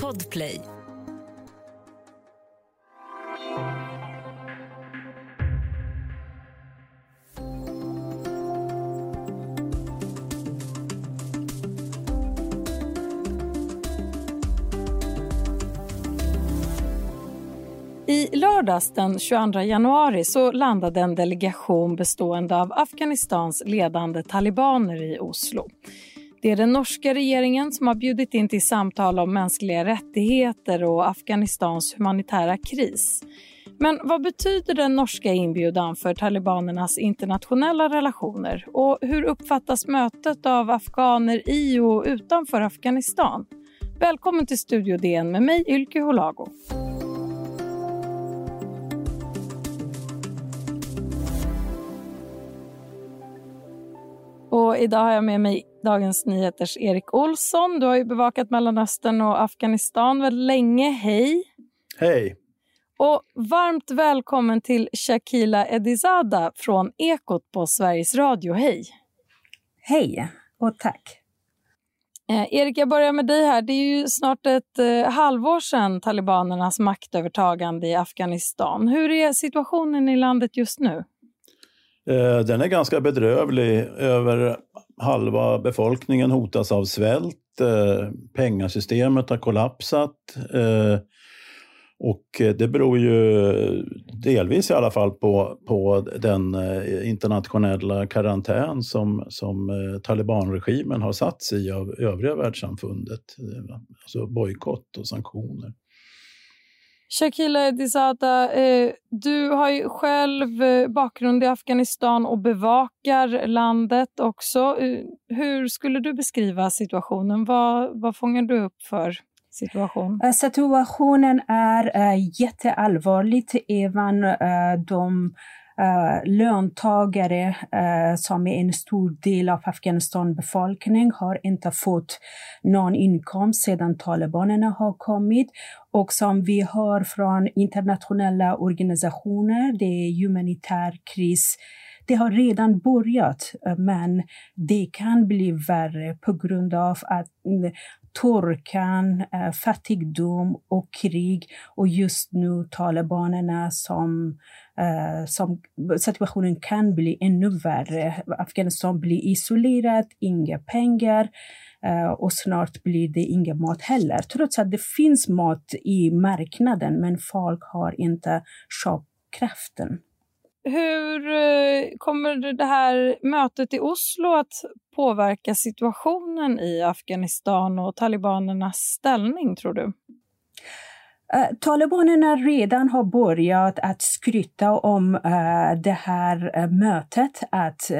Podplay. I lördags den 22 januari så landade en delegation bestående av Afghanistans ledande talibaner i Oslo. Det är den norska regeringen som har bjudit in till samtal om mänskliga rättigheter och Afghanistans humanitära kris. Men vad betyder den norska inbjudan för talibanernas internationella relationer och hur uppfattas mötet av afghaner i och utanför Afghanistan? Välkommen till Studio DN med mig Ylke Holago. Och idag har jag med mig Dagens Nyheters Erik Olsson. Du har ju bevakat Mellanöstern och Afghanistan väldigt länge. Hej! Hej! Och varmt välkommen till Shakila Edizada från Ekot på Sveriges Radio. Hej! Hej och tack! Eh, Erik, jag börjar med dig här. Det är ju snart ett eh, halvår sedan talibanernas maktövertagande i Afghanistan. Hur är situationen i landet just nu? Eh, den är ganska bedrövlig. Över halva befolkningen hotas av svält. Eh, pengasystemet har kollapsat. Eh, och det beror ju delvis i alla fall på, på den internationella karantän som, som talibanregimen har satts i av övriga världssamfundet. Alltså bojkott och sanktioner. Shakila Edizada, eh, du har ju själv eh, bakgrund i Afghanistan och bevakar landet också. Eh, hur skulle du beskriva situationen? Vad, vad fångar du upp för situation? Eh, situationen är jätteallvarlig. Även de Uh, löntagare uh, som är en stor del av Afghanistans befolkning har inte fått någon inkomst sedan talibanerna har kommit. Och som vi hör från internationella organisationer, det är humanitär kris det har redan börjat, eh, men det kan bli värre på grund av att mm, torkan, eh, fattigdom och krig och just nu talibanerna som eh, som situationen kan bli ännu värre. Afghanistan blir isolerat, inga pengar eh, och snart blir det ingen mat heller. Trots att det finns mat i marknaden, men folk har inte köpkraften. Hur eh, kommer det här mötet i Oslo att påverka situationen i Afghanistan och talibanernas ställning, tror du? Uh, talibanerna redan har börjat att skryta om uh, det här uh, mötet, att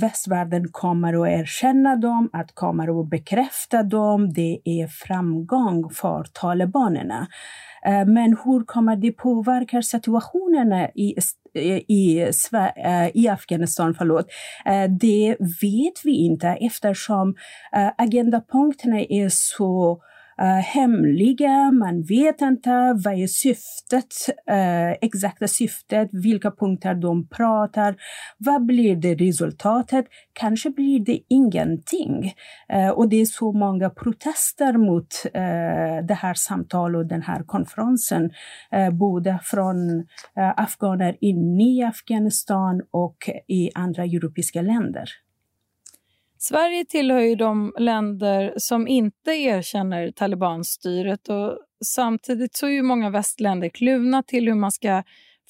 västvärlden kommer att erkänna dem, att kommer att bekräfta dem. Det är framgång för talibanerna. Men hur kommer det påverka situationen i, i, eh, i Afghanistan? Förlåt. Eh, det vet vi inte eftersom eh, agendapunkterna är så Eh, hemliga, man vet inte vad är syftet, eh, exakta syftet, vilka punkter de pratar, vad blir det resultatet? Kanske blir det ingenting. Eh, och det är så många protester mot det här samtalet och den här konferensen, både från afghaner inne i Afghanistan och i andra europeiska länder. Sverige tillhör ju de länder som inte erkänner talibanstyret och samtidigt så är ju många västländer kluvna till hur man ska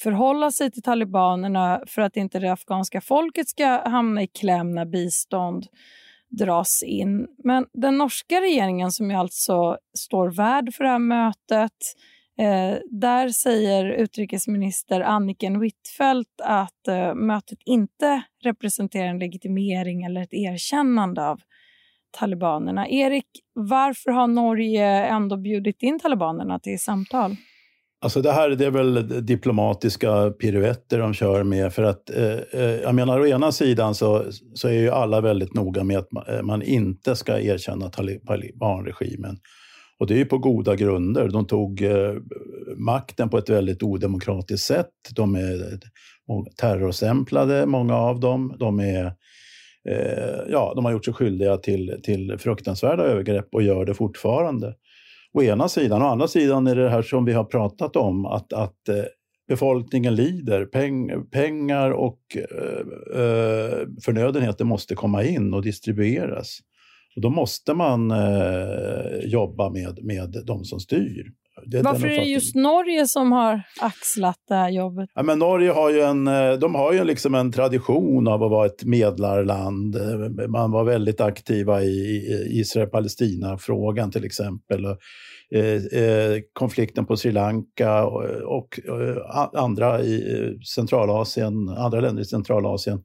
förhålla sig till talibanerna för att inte det afghanska folket ska hamna i kläm när bistånd dras in. Men den norska regeringen som ju alltså står värd för det här mötet Eh, där säger utrikesminister Anniken Huitfeldt att eh, mötet inte representerar en legitimering eller ett erkännande av talibanerna. Erik, varför har Norge ändå bjudit in talibanerna till samtal? Alltså det här det är väl diplomatiska piruetter de kör med. För att, eh, eh jag menar, å ena sidan så, så är ju alla väldigt noga med att man, eh, man inte ska erkänna talibanregimen. Och det är på goda grunder. De tog eh, makten på ett väldigt odemokratiskt sätt. De är eh, terrorstämplade, många av dem. De är eh, ja, de har gjort sig skyldiga till, till fruktansvärda övergrepp och gör det fortfarande. Å ena sidan. Å andra sidan är det här som vi har pratat om, att, att eh, befolkningen lider. Peng, pengar och eh, eh, förnödenheter måste komma in och distribueras. Och då måste man eh, jobba med, med de som styr. Det Varför är det just Norge som har axlat det här jobbet? Ja, men Norge har ju en, eh, de har ju liksom en tradition av att vara ett medlarland. Man var väldigt aktiva i Israel-Palestina-frågan till exempel. Eh, eh, konflikten på Sri Lanka och andra i Centralasien, andra länder i Centralasien.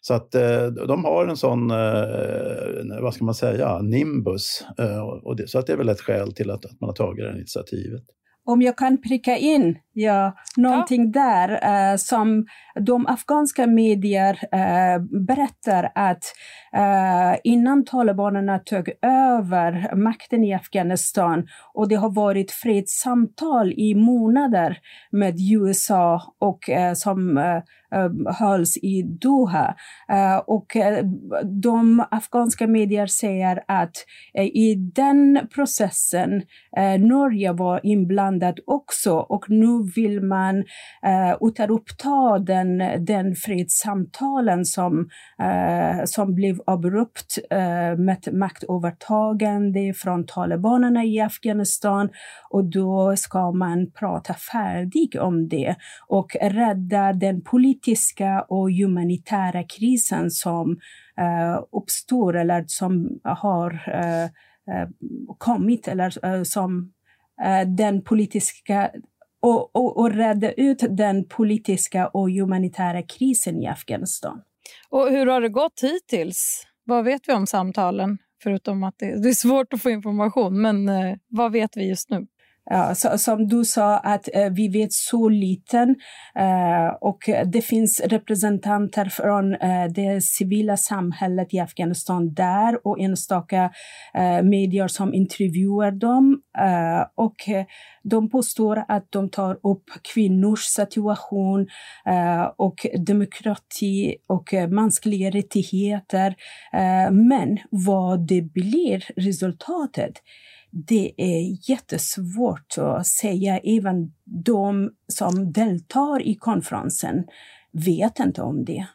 Så att eh, de har en sån, eh, vad ska man säga, nimbus. Eh, och det, så att det är väl ett skäl till att, att man har tagit det här initiativet. Om jag kan pricka in ja, någonting ja. där eh, som de afghanska medier eh, berättar att Eh, innan talibanerna tog över makten i Afghanistan och det har varit fredssamtal i månader med USA och eh, som eh, eh, hölls i Doha. Eh, och eh, de afghanska medier säger att i den processen Norge var inblandat också och nu vill man återuppta den, den fredssamtalen som, som blev abrupt eh, med maktövertagande från talibanerna i Afghanistan och då ska man prata färdigt om det och rädda den politiska och humanitära krisen som eh, uppstår eller som har eh, eh kommit eller eh, som den politiska och, och, och rädda ut den politiska och humanitära krisen i Afghanistan. Och hur har det gått hittills? Vad vet vi om samtalen? Förutom att det, det är svårt att få information, men eh, vad vet vi just nu? Ja, så, som du sa, att eh, vi vet så lite eh, och det finns representanter från eh, det civila samhället i Afghanistan där och enstaka eh, medier som intervjuar dem. Eh, och eh, de påstår att de tar upp kvinnors situation eh, och demokrati och eh, mänskliga rättigheter. Eh, men vad det blir resultatet det är jättesvårt att säga. Även de som deltar i konferensen vet inte om det.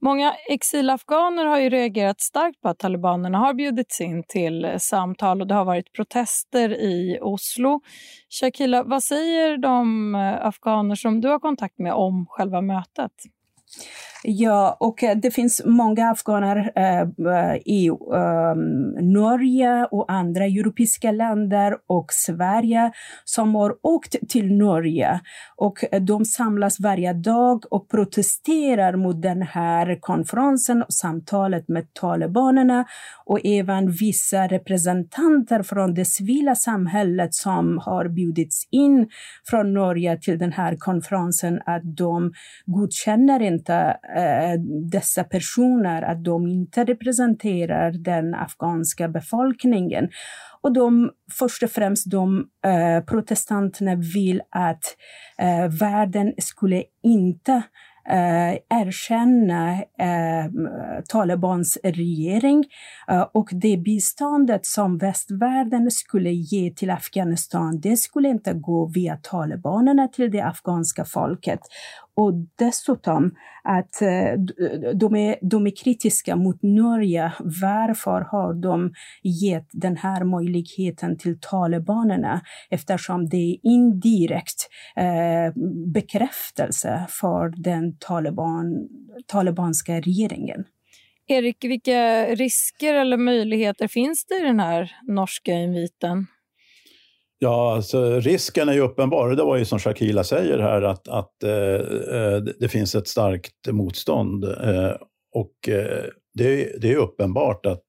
Många exilafghaner har ju reagerat starkt på att talibanerna har bjudits in till samtal och det har varit protester i Oslo. Shakila, vad säger de afghaner som du har kontakt med om själva mötet? Ja, och eh, det finns många afghaner eh, i eh, Norge och andra europeiska länder och Sverige som har åkt till Norge. Och eh, de samlas varje dag och protesterar mot den här konferensen och samtalet med talibanerna och även vissa representanter från det civila samhället som har bjudits in från Norge till den här konferensen att de godkänner inte eh, dessa personer, att de inte representerar den afghanska befolkningen. Och de, först och främst de eh, protestanterna vill att eh, världen skulle inte eh, erkänna eh, Talibans regering eh, och det biståndet som västvärlden skulle ge till Afghanistan, det skulle inte gå via talibanerna till det afghanska folket. Och dessutom att eh, de är, de är kritiska mot Norge. Varför har de gett den här möjligheten till talibanerna? Eftersom det är indirekt eh, bekräftelse för den taliban, talibanska regeringen. Erik, vilka risker eller möjligheter finns det i den här norska inviten? Ja, alltså, risken är ju uppenbar. Det var ju som Shakila säger här att, att eh, eh det finns ett starkt motstånd. Eh, och eh, det, det är uppenbart att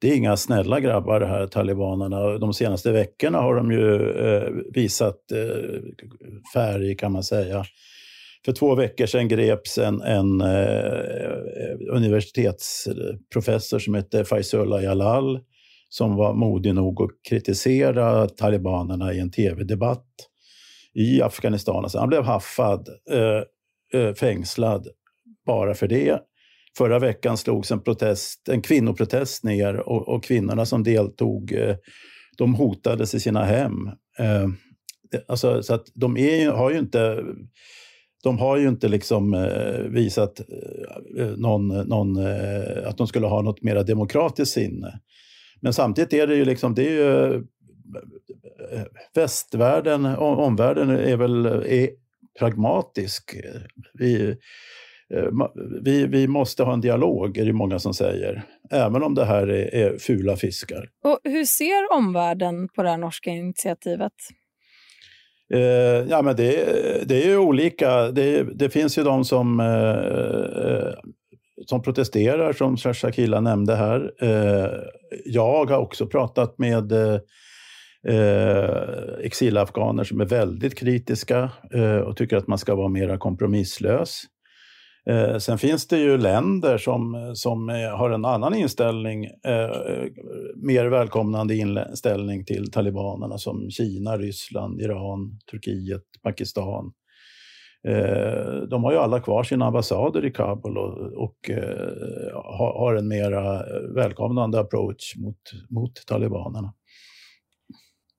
det är inga snälla grabbar det här talibanerna. De senaste veckorna har de ju eh, visat eh, färg kan man säga. För två veckor sedan greps en, en eh, universitetsprofessor som hette Faizullah Jalal som var modig nog att kritisera talibanerna i en tv-debatt i Afghanistan. Alltså han blev haffad, eh, eh, fängslad bara för det. Förra veckan slogs en, protest, en kvinnoprotest ner och, och kvinnorna som deltog eh, de hotades i sina hem. Eh, alltså, så att de är, har ju inte de har ju inte liksom eh, visat eh, någon, någon, att de skulle ha något mer demokratiskt sinne. Men samtidigt är det ju liksom, det är ju eh, västvärlden, omvärlden är väl är pragmatisk. Vi, eh, vi, vi måste ha en dialog, är det många som säger. Även om det här är, är fula fiskar. Och hur ser omvärlden på det här norska initiativet? Eh, ja, men det, det är ju olika. Det, det finns ju de som, eh, eh som protesterar, som Shakila nämnde här. Eh, jag har också pratat med eh, eh exilafghaner som är väldigt kritiska eh, och tycker att man ska vara mer kompromisslös. Eh, sen finns det ju länder som, som har en annan inställning, eh, mer välkomnande inställning till talibanerna som Kina, Ryssland, Iran, Turkiet, Pakistan. Eh, de har ju alla kvar sina ambassader i Kabul och, och eh, har en mera välkomnande approach mot, mot talibanerna.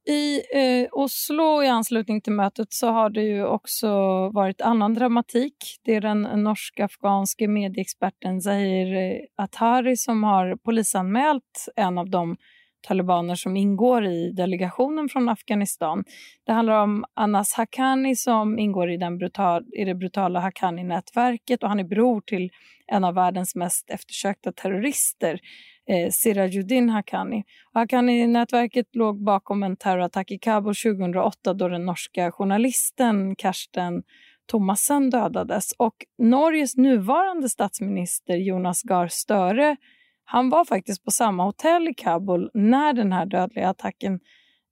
I eh, Oslo i anslutning till mötet så har det ju också varit annan dramatik. Det är den norsk-afghanske medieexperten Zahir Atari som har polisanmält en av de talibaner som ingår i delegationen från Afghanistan. Det handlar om Anas Haqqani som ingår i, den brutal, i det brutala Haqqani-nätverket och han är bror till en av världens mest eftersökta terrorister, eh, Sirajuddin Haqqani. Haqqani-nätverket låg bakom en terrorattack i Kabul 2008 då den norska journalisten Karsten Thomassen dödades. Och Norges nuvarande statsminister Jonas Gahr Støre han var faktiskt på samma hotell i Kabul när den här dödliga attacken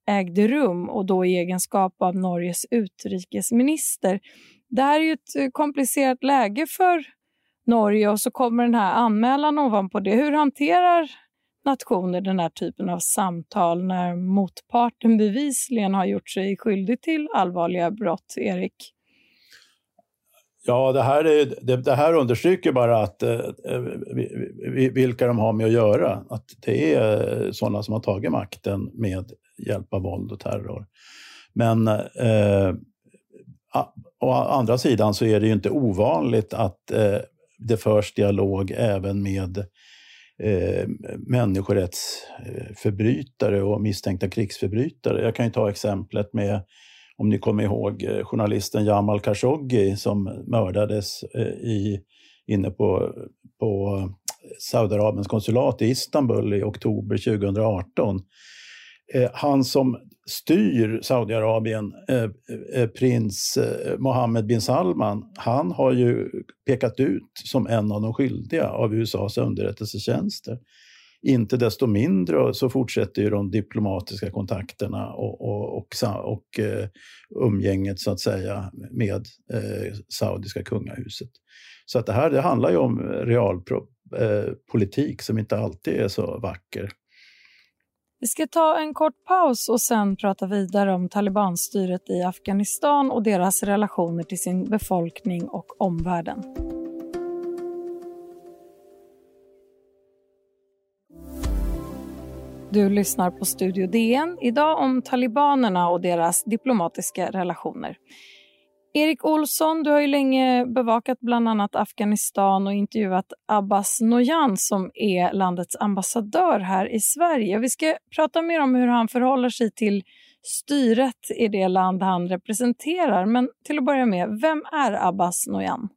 ägde rum och då i egenskap av Norges utrikesminister. Det här är ju ett eh, komplicerat läge för Norge och så kommer den här anmälan ovanpå det. Hur hanterar nationer den här typen av samtal när motparten bevisligen har gjort sig skyldig till allvarliga brott, Erik? Ja, det här, är, det, det här understryker bara att, eh, vilka de har med att göra. Att det är sådana som har tagit makten med hjälp av våld och terror. Men eh, å andra sidan så är det ju inte ovanligt att eh, det förs dialog även med eh, människorättsförbrytare och misstänkta krigsförbrytare. Jag kan ju ta exemplet med om ni kommer ihåg eh, journalisten Jamal Khashoggi som mördades eh, i, inne på, på eh, Saudiarabiens konsulat i Istanbul i oktober 2018. Han som styr Saudiarabien, prins Mohammed bin Salman, han har ju pekat ut som en av de skyldiga av USAs underrättelsetjänster. Inte desto mindre så fortsätter ju de diplomatiska kontakterna och, och, och, och eh, umgänget så att säga med eh, saudiska kungahuset. Så att det här det handlar ju om realpolitik eh, som inte alltid är så vacker. Vi ska ta en kort paus och sen prata vidare om talibanstyret i Afghanistan och deras relationer till sin befolkning och omvärlden. Du lyssnar på Studio DN, idag om talibanerna och deras diplomatiska relationer. Erik Olsson, du har ju länge bevakat bland annat Afghanistan och intervjuat Abbas Noyan, som är landets ambassadör här i Sverige. Vi ska prata mer om hur han förhåller sig till styret i det land han representerar. Men till att börja med, vem är Abbas Noyan?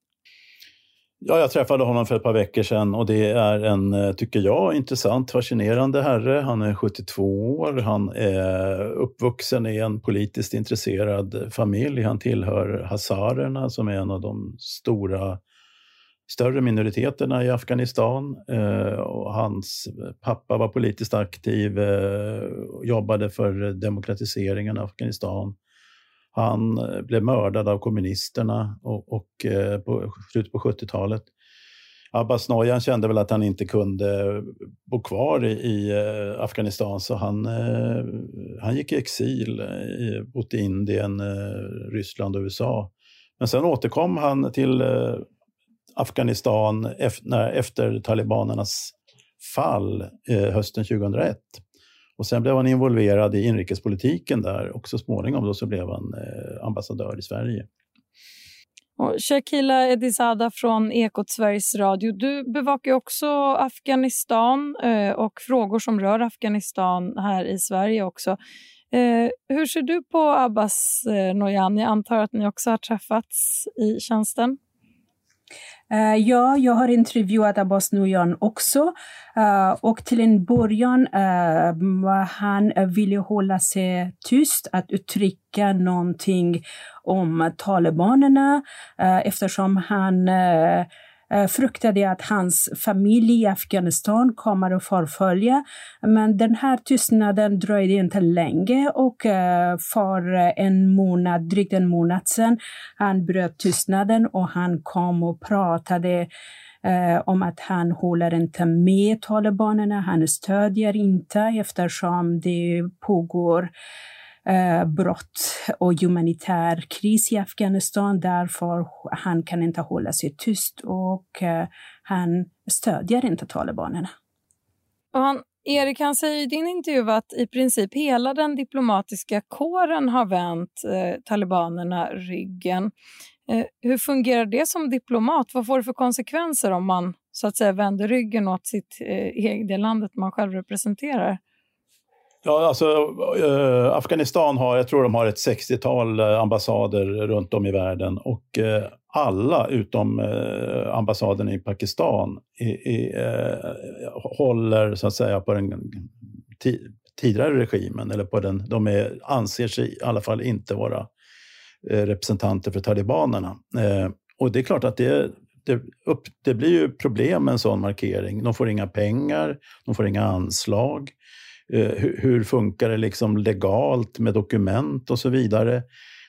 Ja, jag träffade honom för ett par veckor sedan och det är en, eh, tycker jag, intressant, fascinerande herre. Han är 72 år, han är uppvuxen i en politiskt intresserad familj. Han tillhör hazarerna som är en av de stora, större minoriteterna i Afghanistan. Eh, och hans pappa var politiskt aktiv, eh, jobbade för demokratiseringen av Afghanistan. Han eh, blev mördad av kommunisterna och, och eh, på slutet på 70-talet. Abbas Nojan kände väl att han inte kunde bo kvar i, i eh, Afghanistan så han, eh, han gick i exil, bodde i Indien, Ryssland och USA. Men sen återkom han till Afghanistan efter talibanernas fall hösten 2001. Och sen blev han involverad i inrikespolitiken där och så småningom då så blev han eh, ambassadör i Sverige. Och Shakila Edizada från Ekot Sveriges Radio, du bevakar också Afghanistan eh, och frågor som rör Afghanistan här i Sverige också. Eh, hur ser du på Abbas eh, Noyan? Jag antar att ni också har träffats i tjänsten? Uh, ja, jag har intervjuat Abbas Nujan också. Uh, och till en början uh, han ville hålla sig tyst, att uttrycka någonting om talibanerna eftersom han Eh, fruktade att hans familj i Afghanistan kommer att förfölja. Men den här tystnaden dröjde inte länge och eh, för en månad, drygt en månad sedan, han bröt tystnaden och han kom och pratade Eh, om att han håller inte med talibanerna, han stödjer inte eftersom det pågår eh, brott och humanitär kris i Afghanistan. Därför han kan inte hålla sig tyst och eh, han stödjer inte talibanerna. Och han, Erik han säger i din intervju att i princip hela den diplomatiska kåren har vänt eh, talibanerna ryggen. Eh, hur fungerar det som diplomat? Vad får det för konsekvenser om man så att säga vänder ryggen åt sitt, eh, det landet man själv representerar? Ja, alltså eh, Afghanistan har, jag tror de har ett 60-tal eh, ambassader runt om i världen och eh, alla utom eh, ambassaden i Pakistan i, i, eh, håller så att säga på den tidigare regimen eller på den, de är, anser sig i alla fall inte vara eh, representanter för talibanerna. och det är klart att det, det, upp, det blir ju problem med en sån markering. De får inga pengar, de får inga anslag. Eh, hur, hur, funkar det liksom legalt med dokument och så vidare.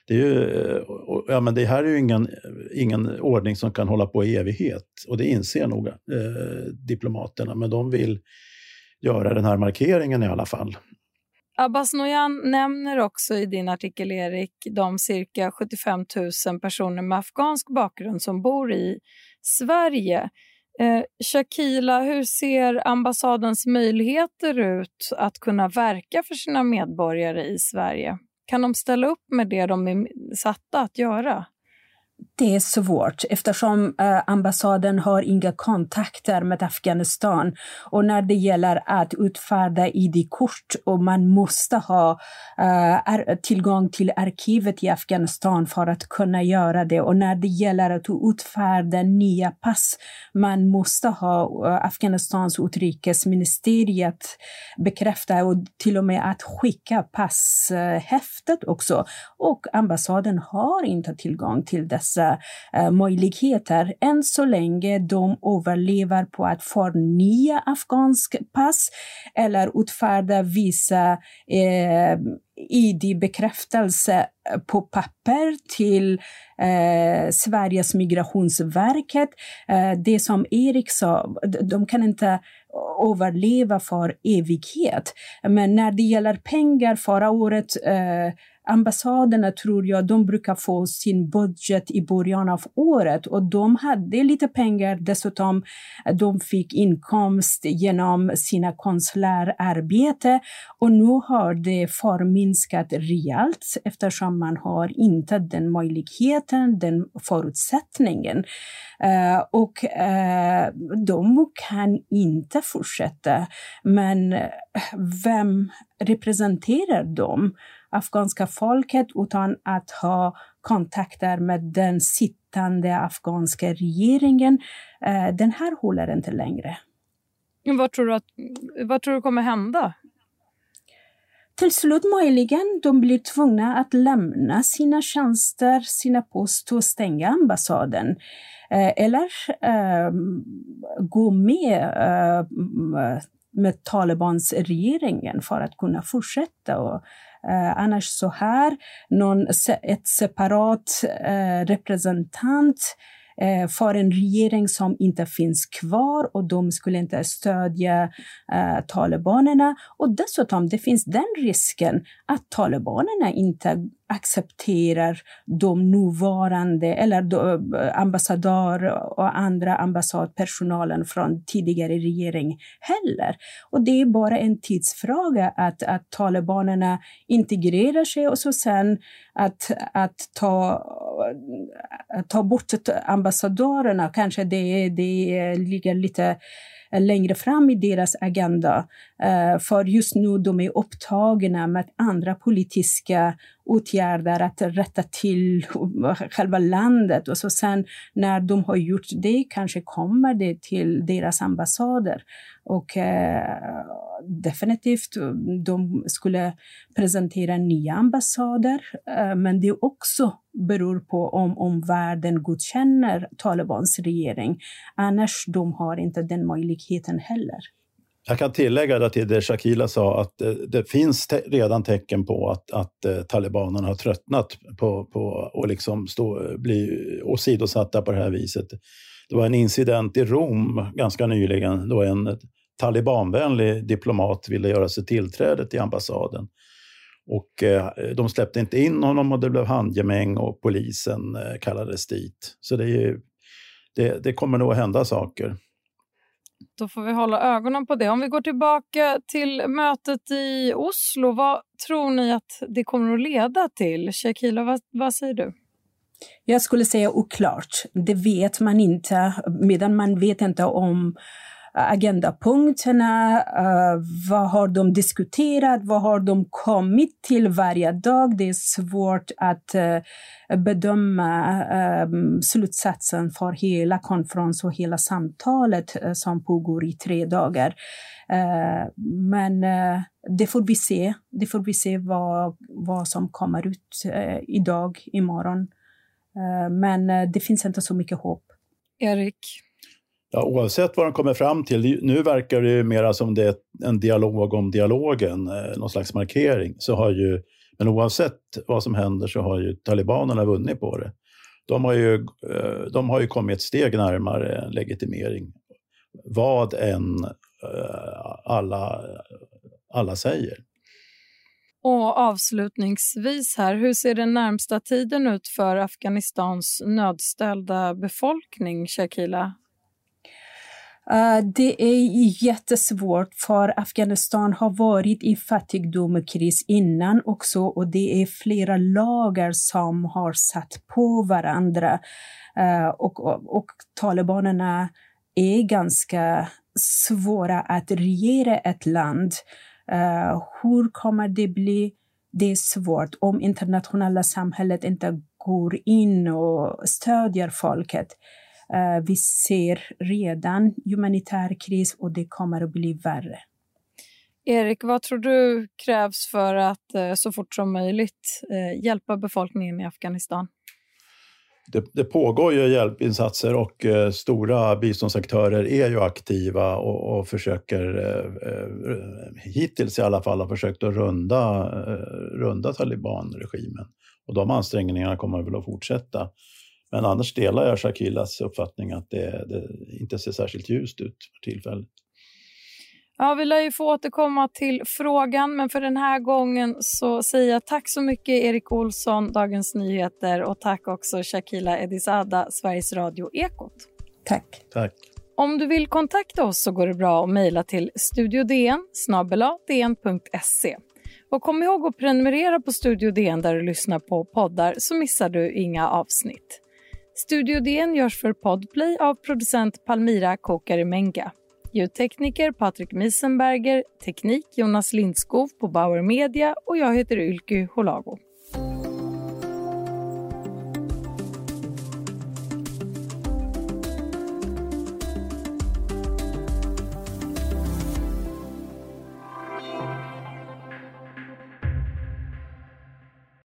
Det, är ju, eh, ja, men det här är ju ingen, ingen ordning som kan hålla på i evighet och det inser nog eh, diplomaterna, men de vill göra den här markeringen i alla fall. Abbas Noyan nämner också i din artikel, Erik, de cirka 75 000 personer med afghansk bakgrund som bor i Sverige. Eh, Shakila, hur ser ambassadens möjligheter ut att kunna verka för sina medborgare i Sverige? Kan de ställa upp med det de är satta att göra? Det är svårt eftersom eh, ambassaden har inga kontakter med Afghanistan. Och när det gäller att utfärda ID-kort och man måste ha eh, tillgång till arkivet i Afghanistan för att kunna göra det. Och när det gäller att utfärda nya pass, man måste ha eh, Afghanistans utrikesministeriet bekräfta och till och med att skicka passhäftet också. Och ambassaden har inte tillgång till dessa dessa eh, möjligheter än så länge de överlever på att förnya afghansk pass eller utfärda vissa eh, ID-bekräftelse på papper till eh, Sveriges migrationsverket. Eh, det som Erik sa, de kan inte överleva för evighet. Men när det gäller pengar, förra året eh, ambassaderna tror jag, de brukar få sin budget i början av året och de hade lite pengar. Dessutom de fick inkomst genom sina konsulärarbete och nu har det förminskat rejält eftersom man har inte den möjligheten, den förutsättningen. Uh, och uh, de kan inte fortsätta. Men eh, vem representerar dem? Afghanska folket utan att ha kontakter med den sittande afghanska regeringen. Eh, den här håller inte längre. Vad tror du, att, vad tror du kommer hända? Till slut möjligen de blir tvungna att lämna sina tjänster, sina poster och stänga ambassaden. Eh, eller äh, gå med äh, med Talibans regeringen för att kunna fortsätta och Eh, annars så här, någon, ett separat eh, representant eh, för en regering som inte finns kvar och de skulle inte stödja eh, talibanerna. Och dessutom, det finns den risken att talibanerna inte accepterar de nuvarande eller de, eh, ambassadör och andra ambassadpersonalen från tidigare regering heller. Och det är bara en tidsfråga att, att talibanerna integrerar sig och så sen att, att ta, ta bort ambassadörerna, kanske det, det ligger lite längre fram i deras agenda. Eh, för just nu de är upptagna med andra politiska åtgärder att rätta till själva landet. Och så sen när de har gjort det kanske kommer det till deras ambassader. Och eh, definitivt, de skulle presentera nya ambassader. Eh, men det också beror på om, om världen godkänner Talibans regering. Annars de har inte den möjligheten heller. Jag kan tillägga till det Shakila sa att det, det finns te redan tecken på att, att eh, talibanerna har tröttnat på, på att liksom stå, bli åsidosatta på det här viset. Det var en incident i Rom ganska nyligen då en talibanvänlig diplomat ville göra sig tillträde till ambassaden. Och eh, de släppte inte in honom och det blev handgemäng och polisen eh, kallades dit. Så det, är, det, det kommer nog att hända saker. Då får vi hålla ögonen på det. Om vi går tillbaka till mötet i Oslo, vad tror ni att det kommer att leda till? Shakila, vad, vad säger du? Jag skulle säga oklart. Det vet man inte, medan man vet inte om Eh, agendapunkterna, uh, vad har de diskuterat, vad har de kommit till varje dag. Det är svårt att uh, bedöma um, slutsatsen för hela konferensen och hela samtalet uh, som pågår i tre dagar. men det får vi se. Det får vi se vad, vad som kommer ut idag, imorgon. men det finns inte så mycket hopp. Erik? Ja, oavsett vad de kommer fram till, nu verkar det ju mera som det är en dialog om dialogen, eh, någon slags markering. Så har ju, men oavsett vad som händer så har ju talibanerna vunnit på det. De har ju, eh, de har ju kommit ett steg närmare legitimering. Vad än eh, alla, alla säger. Och avslutningsvis här, hur ser den närmsta tiden ut för Afghanistans nödställda befolkning, Shakila? Eh, det är jättesvårt för Afghanistan har varit i fattigdom och kris innan också och det är flera lagar som har satt på varandra. Eh, och, och, och talibanerna är ganska svåra att regera ett land. Eh, hur kommer det bli? Det är svårt om internationella samhället inte går in och stödjer folket. Eh, vi ser redan humanitär kris och det kommer att bli värre. Erik, vad tror du krävs för att eh, så fort som möjligt eh, hjälpa befolkningen i Afghanistan? Det, det, pågår ju hjälpinsatser och eh, stora biståndsaktörer är ju aktiva och, och försöker, eh, hittills i alla fall, har försökt att runda, eh, runda talibanregimen. Och de ansträngningarna kommer väl att fortsätta. Men annars delar jag Shakilas uppfattning att det, det inte ser särskilt ljust ut för tillfället. Ja, vi lär ju få återkomma till frågan, men för den här gången så säger jag tack så mycket Erik Olsson, Dagens Nyheter och tack också Shakila Edisada, Sveriges Radio Ekot. Tack. Tack. Om du vill kontakta oss så går det bra att mejla till studiodn dn.se. Och kom ihåg att prenumerera på Studio DN där du lyssnar på poddar så missar du inga avsnitt. Studio DN görs för Podplay av producent Palmira Kokarimenga. Ljudtekniker Patrik Miesenberger, teknik Jonas Lindskov på Bauer Media och jag heter Ylky Holago.